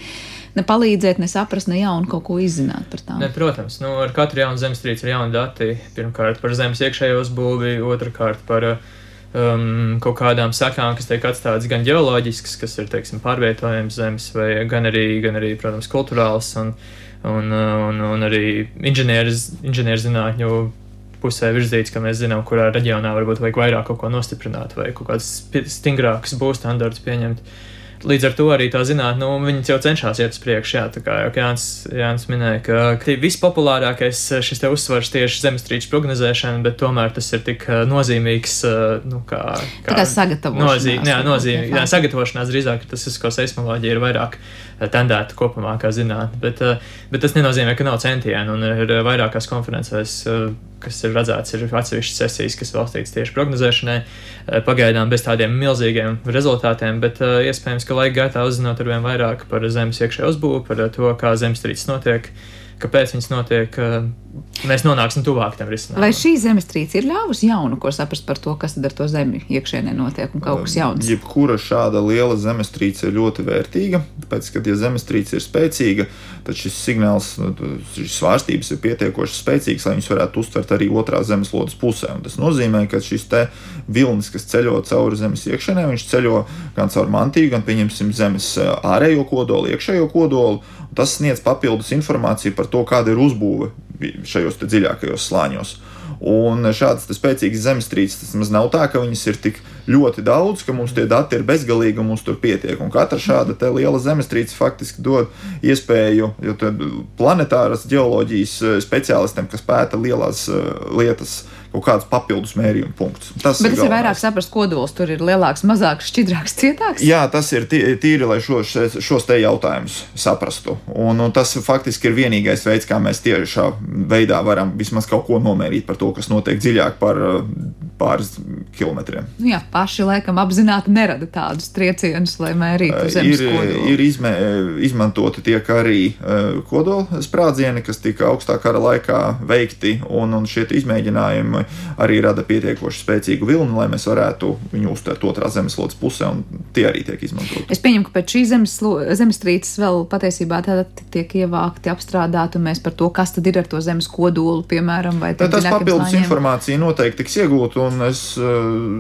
ne palīdzēt, ne saprast, ne jaunu kaut ko izzināt par tām? Ne, protams, nu, ar katru jaunu zemestrīci ir jauni dati. Pirmkārt, par zemes iekšējo uzbūvi, otrkārt par um, kaut kādām sekām, kas tiek atstātas gan ģeoloģiskas, kas ir teiksim, pārvietojams zemes, vai gan arī, gan arī protams, kultūrāls un, un, un, un arī inženierzinātņu pusē virzīts, ka mēs zinām, kurā reģionā varbūt vajag vairāk kaut ko nostiprināt vai kaut kādas stingrākas būs standarts pieņemt. Līdz ar to arī tā zinātnē, nu, viņi jau cenšas iet uz priekšu. Jā, tā kā jau Jānis, Jānis minēja, ka, ka vispopulārākais šis te uzsvars tieši zemestrīču prognozēšana, bet tomēr tas ir tik uh, nozīmīgs, uh, nu, kā, kā, kā sagatavošanās. Nozīm, jā, nozīmīgi. Jā, sagatavošanās drīzāk, tas ir, ko seismoloģija ir vairāk tendēta kopumā kā zinātne, bet, bet tas nenozīmē, ka nav centienu un ir vairākās konferencēs kas ir redzēts, ir atsevišķas sesijas, kas veltītas tieši prognozēšanai, pagaidām bez tādiem milzīgiem rezultātiem, bet iespējams, ka laika gaitā uzzinot ar vien vairāk par zemes iekšējo uzbūvi, par to, kā zemestrīces notiek, kāpēc viņas notiek, mēs nonāksim tuvāk tam risinājumam. Vai šī zemestrīce ir ļāvusi jaunu, ko saprast par to, kas ar to zemi iekšienē notiek un kaut kas jauns? Jebkura šāda liela zemestrīce ir ļoti vērtīga, tāpēc, ka, ja zemestrīce ir spēcīga, tad šis signāls, nu, šīs svārstības ir pietiekoši spēcīgas, lai viņas varētu uztvert arī otrā zemeslodes pusē. Un tas nozīmē, ka šis vilnis, kas ceļo cauri zemes iekšienē, viņš ceļo gan caur mantiju, gan, pieņemsim, zemes ārējo kodolu, iekšējo kodolu. Tas sniedz papildus informāciju par to, kāda ir uzbūve šajos dziļākajos slāņos. Un šādas spēcīgas zemestrīces tas maz nav tā, ka viņas ir tik ļoti daudz, ka mums tie dati ir bezgalīgi un mums tur pietiek. Un katra šāda liela zemestrīce faktiski dod iespēju, planetāras geoloģijas speciālistiem, kas pēta lielās lietas, kaut kādus papildus mērījumu punktus. Tas Bet ir tas ir vairāk saprast, kodols tur ir lielāks, mazāks, šķidrāks, cietāks. Jā, tas ir tī- tīri, lai šos, šos te jautājumus saprastu. Un, un tas faktiski ir vienīgais veids, kā mēs tiešā veidā varam vismaz kaut ko nomērīt par to, kas notiek dziļāk par uh, pāris kilometriem. Nu jā, paši laikam apzināti nerada tādus triecienus, lai mērītu zemes Ir, kodolu. ir izmē, izmantoti tiek arī kodola sprādzieni, kas tika augstā kara laikā veikti, un, un šie izmēģinājumi arī rada pietiekoši spēcīgu vilni, lai mēs varētu viņu uztvert otrā zemeslodes pusē, un tie arī tiek izmantoti. Es pieņemu, ka pēc šīs zemes, zemestrīces vēl patiesībā tiek ievākti, apstrādāti, un mēs par to, kas tad ir ar to zemes kodolu, piemēram, vai Tā, tas papildus slāņiem. informācija noteikti tiks iegūta, un es uh,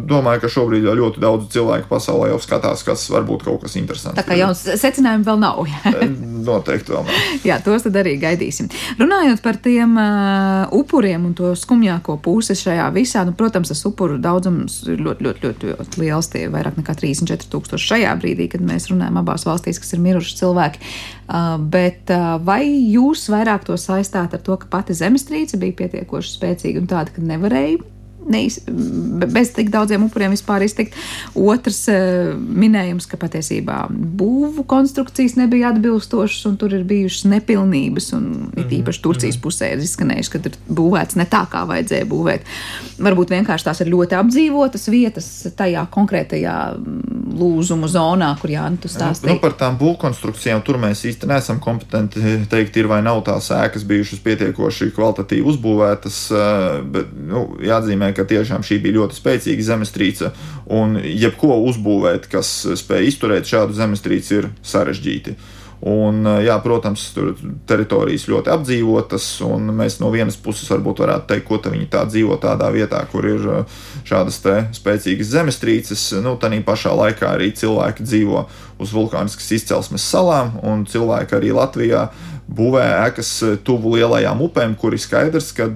domāju, ka šobrīd jau ļoti daudz cilvēku pasaulē jau skatās, kas var būt kaut kas interesants. Tā kā jauns secinājumi vēl nav. Noteikti vēl nav. Jā, tos tad arī gaidīsim. Runājot par tiem uh, upuriem un to skumjāko pusi šajā visā, nu, protams, tas upuru daudzums ir ļoti, ļoti, ļoti, ļoti liels. Tie ir vairāk nekā 34 tūkstoši šajā brīdī, kad mēs runājam abās valstīs, kas ir miruši cilvēki. Uh, bet uh, vai jūs vairāk to saistāt ar to, ka pati zemestrīce bija pietiekoši spēcīga un tāda, ka nevarēja neiz, bez tik daudziem upuriem vispār iztikt. Otrs eh, minējums, ka patiesībā būvu konstrukcijas nebija atbilstošas un tur ir bijušas nepilnības. Un it īpaši Turcijas pusē ir izskanējuši, ka ir būvēts ne tā, kā vajadzēja būvēt. Varbūt vienkārši tās ir ļoti apdzīvotas vietas tajā konkrētajā mm, lūzumu zonā, kur Jānis tu Nu, stāstīja. par tām būvkonstrukcijām tur mēs īsti neesam kompetenti teikt, ir vai nav tās ēkas bijušas pietiekoši kvalitatīvi uzbūvētas. eh, Bet nu, jāatzīmē, ka tiešām šī bija ļoti spēcīga zemestrīce. Un jebko uzbūvēt, kas spēj izturēt šādu zemestrīci, ir sarežģīti. Un, jā, protams, tur teritorijas ļoti apdzīvotas, un mēs no vienas puses varbūt varētu teikt, ko viņi tā dzīvo tādā vietā, kur ir šādas te spēcīgas zemestrīces. Nu, tā pašā laikā arī cilvēki dzīvo uz vulkāniskas izcelsmes salām, un cilvēki arī Latvijā būvē ēkas tuvu lielajām upēm, kur ir skaidrs, ka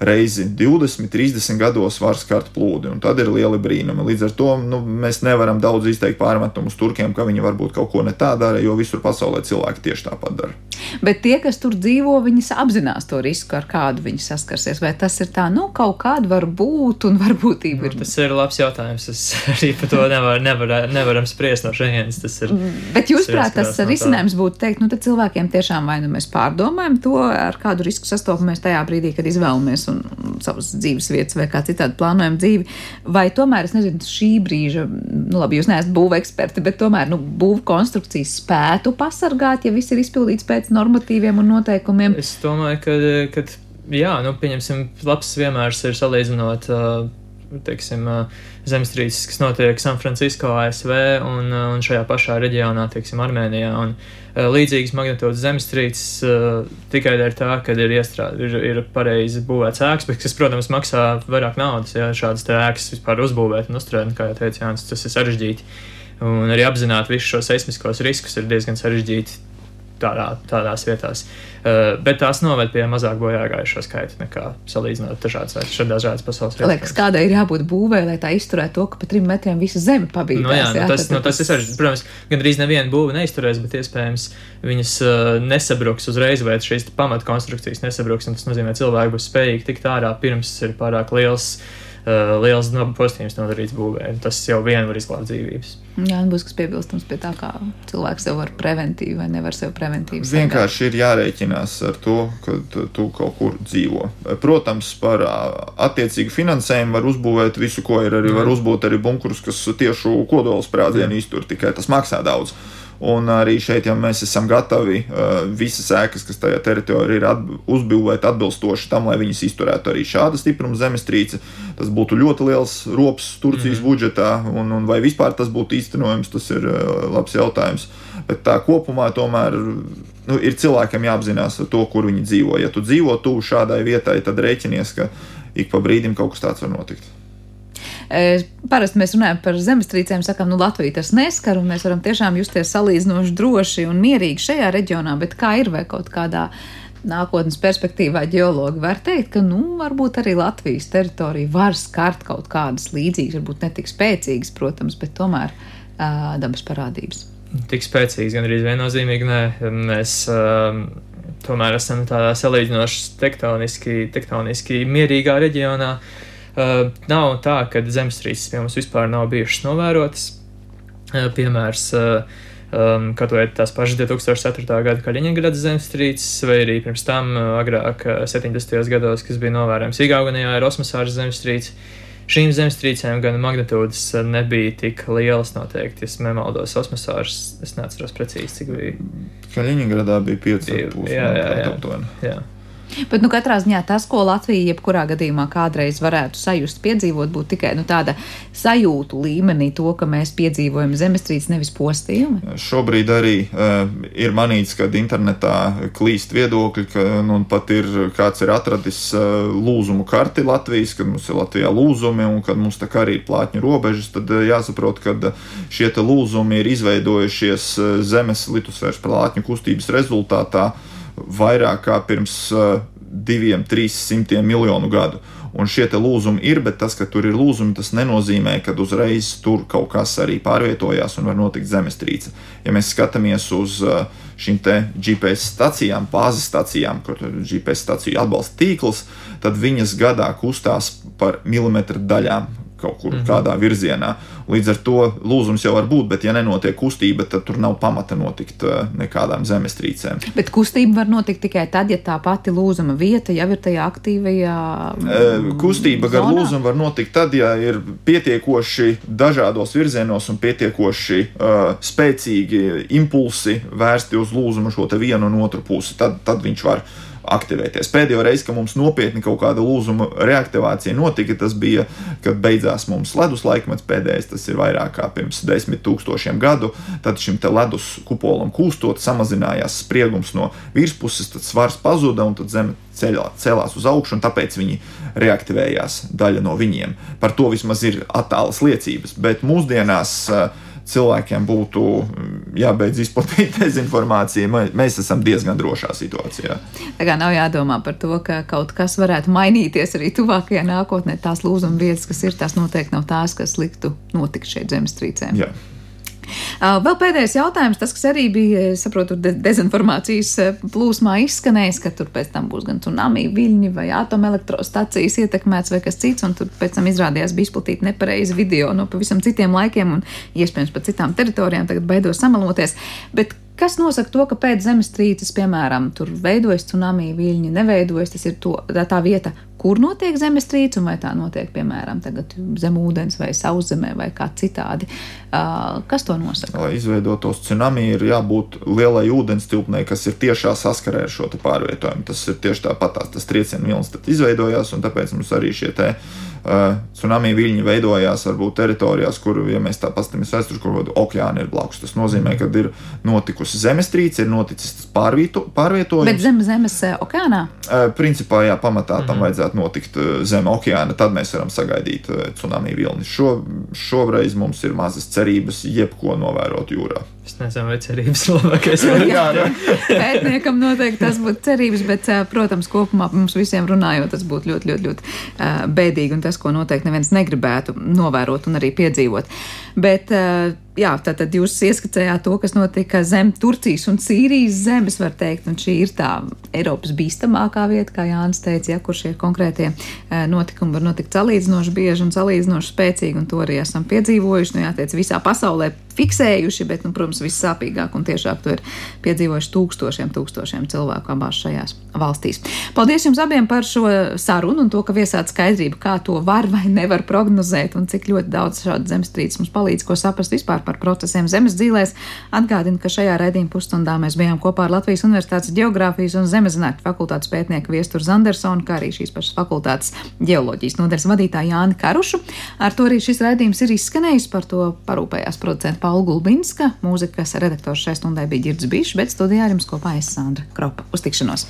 reizi 20, 30 gados var skart plūdi, un tad ir lieli brīnumi. Līdz ar to nu, mēs nevaram daudz izteikt pārmetumus turkiem, ka viņi varbūt kaut ko ne tā dara, jo visur pasaulē cilvēki tieši tāpat dara. Bet tie, kas tur dzīvo, viņi apzinās to risku, ar kādu viņi saskarsies. Vai tas ir tā, nu, kaut kāda var būt un varbūtība ir? Nu, tas ir labs jautājums. Es arī par to nevar, nevar, nevaram spriest no šejienes. Tas ir. Bet jūs prāt, tas no risinājums būtu teikt, nu, tad cilvēkiem tiešām vai nu mēs pārdomājam to, ar kādu risku sastopamies tajā brīdī, kad izvēlamies un savas dzīves vietas vai kā citādi plānojam dzīvi, vai tomēr, es nezinu, šī brīža, nu, labi, jūs neesat būva eksperti, bet tomēr, nu, būva konstrukcijas spētu pasargāt, ja viss ir izpildīts pēc normatīviem un noteikumiem. Es domāju, ka, ka jā, nu, pieņemsim, labs vienmērs ir salīdzinot. Uh, teiksim, zemestrīces, kas notiek San Francisco, ASV un, un šajā pašā reģionā, teiksim, Armēnijā. Un, līdzīgas magnitūdas zemestrīces tikai dēļ tā, ka ir, iestrād, ir, ir pareizi būvēts ēkas, bet kas, protams, maksā vairāk naudas, ja šādas ēkas vispār uzbūvēt un uzturēt, kā jau teicu Jānis, tas ir sarežģīti. Un arī apzināt visus šos seismiskos riskus ir diezgan sarežģīti tādā, tādās vietās. Uh, bet tās noved pie mazāk bojāgājušo skaitu nekā salīdzinot dažādas, dažādas pasaules vietas. Liekas, kādai ir jābūt būvē, lai tā izturētu to, ka pa trim metriem visa zeme pabīdās. No, jā, nu jā, tas, nu, tas, tas ir, protams, gandrīz neviena būva neizturēs, bet iespējams viņas uh, nesabruks uzreiz, vai šīs pamatkonstrukcijas nesabruks, un tas nozīmē, ka cilvēki būs spējīgi tikt ārā pirms ir pārāk liels. Uh, liels postījums nodarīts būvē. Tas jau vien var izglābt dzīvības. Jā, būs kas piebilstams pie tā, kā cilvēks sev var preventīvi vai nevar sev preventīvi. Vienkārši ir jārēķinās ar to, ka tu kaut kur dzīvo. Protams, par attiecīgu finansējumu var uzbūvēt visu, ko ir. Arī var uzbūvēt arī bunkurus, kas tiešu kodolsprādzienu iztur, tikai tas maksā daudz. Un arī šeit, ja mēs esam gatavi uh, visas ēkas, kas tajā teritorijā ir, atb uzbūvēt atbilstoši tam, lai viņas izturētu arī šāda stipruma zemestrīce, tas būtu ļoti liels rops Turcijas mm budžetā. Un, un vai vispār tas būtu īstenojams, tas ir uh, labs jautājums. Bet tā kopumā tomēr nu, ir cilvēkam jāapzinās to, kur viņi dzīvo. Ja tu dzīvo tuvu šādai vietai, tad rēķinies, ka ik pa brīdim kaut kas tāds var notikt. Parasti mēs runājam par zemestrīcēm, sakām, nu Latvija tas neskar, un mēs varam tiešām justies salīdzinoši droši un mierīgi šajā reģionā, bet kā ir vai kaut kādā nākotnes perspektīvā ģeologi var teikt, ka, nu, varbūt arī Latvijas teritorija var skart kaut kādas līdzīgas, varbūt ne tik spēcīgas, protams, bet tomēr uh, dabas parādības. Tik spēcīgas, gan arī viennozīmīgi, nē, mēs uh, tomēr esam tādā salīdzinoši tektoniski, tektoniski mierīgā reģionā. Uh, Uh, nav tā, ka zemestrīces pie mums vispār nav bijušas novērotas. Uh, piemērs, uh, um, kaut vai tās pašas 2004. gada Kaļiņģeradas zemestrīces, vai arī pirms tam agrāk, 70. gados, kas bija novērojams Igaunijā, ir Osmasāras zemestrīce. Šīm zemestrīcēm gan magnitūdas nebija tik lielas, noteikti. Es nemaldos, Osmasāras, es neatceros precīzi, cik bija. Kaļiņģeradā bija 5,5 jā, jā, jā, jā. Bet, nu, katrā ziņā tas, ko Latvija jebkurā gadījumā kādreiz varētu sajust, piedzīvot, būtu tikai nu, tāda sajūtu līmenī, to, ka mēs piedzīvojam zemestrīces, nevis postījumu. Šobrīd arī uh, ir manīts, ka internetā klīst viedokļi, ka nu, pat ir kāds ir atradis uh, lūzumu karti Latvijas, kad mums ir Latvijā lūzumi un kad mums tā kā arī ir plātņu robežas, tad uh, jāsaprot, ka šie lūzumi ir izveidojušies uh, zemes litosfēras plātņu kustības rezultātā vairāk kā pirms uh, diviem, trīs simtiem miljonu gadu. Un šie lūzumi ir, bet tas, ka tur ir lūzumi, tas nenozīmē, ka uzreiz tur kaut kas arī pārvietojās un var notikt zemestrīce. Ja mēs skatāmies uz uh, šīm GPS stacijām, bāzes stacijām, kur GPS staciju atbalsta tīkls, tad viņas gadā kustās par milimetru daļām kaut kur mm -hmm. kādā virzienā. Līdz ar to lūzums jau var būt, bet ja nenotiek kustība, tad tur nav pamata notikt uh, nekādām zemestrīcēm. Bet kustība var notikt tikai tad, ja tā pati lūzuma vieta jau ir tajā aktīvajā. Uh, kustība gar lūzumu var notikt tad, ja ir pietiekoši dažādos virzienos un pietiekoši uh, spēcīgi impulsi vērsti uz lūzumu šo vienu un otru pusi. Tad, tad viņš var aktivēties. Pēdējo reizi, kad mums nopietni kaut kāda lūzuma reaktivācija notika, tas bija, kad beidzās mums ledus laikmets pēdējais, tas ir vairāk kā pirms desmit tūkstošiem gadu. Tad šim ledus kupolam kūstot, samazinājās spriegums no virspuses, tad svars pazuda un tad zeme ceļā, celās uz augšu, un tāpēc viņi reaktivējās daļa no viņiem. Par to vismaz ir attālas liecības, bet mūsdienās uh, cilvēkiem būtu jābeidz izplatīt dezinformāciju, mēs esam diezgan drošā situācijā. Tā kā nav jādomā par to, ka kaut kas varētu mainīties arī tuvākajā nākotnē. Tās lūzuma vietas, kas ir, tās noteikti nav tās, kas liktu notikt šeit zemestrīcēm. Jā. Vēl pēdējais jautājums, tas, kas arī bija, saprotu, de dezinformācijas plūsmā izskanējis, ka tur pēc tam būs gan tsunami viļņi vai atomelektrostacijas ietekmēts vai kas cits, un tur pēc tam izrādījās bija izplatīta nepareiza video no pavisam citiem laikiem un iespējams pat citām teritorijām, tagad beidos samaloties. Bet Kas nosaka to, ka pēc zemestrīces, piemēram, tur veidojas tsunami viļņi, neveidojas? Tas ir to, tā vieta, kur notiek zemestrīce, un vai tā notiek, piemēram, zem ūdens vai sauszemē vai kā citādi. Kas to nosaka? Lai izveidotos tsunami, ir jābūt lielai ūdens tilpnei, kas ir tiešā saskarē ar šo pārvietojumu. Tas ir tieši tāpat, tas triecienu vilnis izveidojās, un tāpēc mums arī šie te uh, tsunami viļņi veidojās varbūt teritorijās, kur, ja mēs tā paskatāmies vēsturē, kur okeāni ir blakus. Tas nozīmē, ka ir notikusi zemestrīce, ir noticis tas pārvieto, pārvietojums. Bet zem zemes okeānā? Uh, principā, jā, pamatā tam mm -hmm. vajadzētu notikt zem okeāna, tad mēs varam sagaidīt tsunami vilni. Šo, šoreiz mums ir mazas cerības jebko novērot jūrā. Es nezinu, vai cerības ir labākais variants. Pētniekam noteikti tas būtu cerības, bet, protams, kopumā mums visiem runājot, tas būtu ļoti, ļoti, ļoti bēdīgi un tas, ko noteikti neviens negribētu novērot un arī piedzīvot. Bet, jā, tātad jūs ieskicējāt to, kas notika zem Turcijas un Sīrijas zemes, var teikt, un šī ir tā Eiropas bīstamākā vieta, kā Jānis teica, ja, kur šie konkrētie notikumi var notikt salīdzinoši bieži un salīdzinoši spēcīgi, un to arī esam piedzīvojuši, nu jāteic, visā pasaulē fiksējuši, bet, nu, protams, vissāpīgāk un tiešāk to ir piedzīvojuši tūkstošiem, tūkstošiem cilvēku abās šajās valstīs. Paldies jums abiem par šo sarunu un to, ka viesāt skaidrību, kā to var vai nevar prognozēt un cik ļoti daudz šādu zemestrīces mums palīdz, ko saprast vispār par procesiem zemes dzīvēs. Atgādinu, ka šajā raidījuma pusstundā mēs bijām kopā ar Latvijas Universitātes Geogrāfijas un Zemezinātņu fakultātes pētnieku Viesturu Zandersonu, kā arī šīs pašas fakultātes ģeoloģijas nodaļas vadītāju Jāni Karušu. Ar to arī šis raidījums ir izskanējis, par to parūpējās producenta Paula Gulbinska, mūzikas redaktors šai stundai bija Girds Bišs, bet studijā ar jums kopā es Sandra Kropa. Uz tikšanos!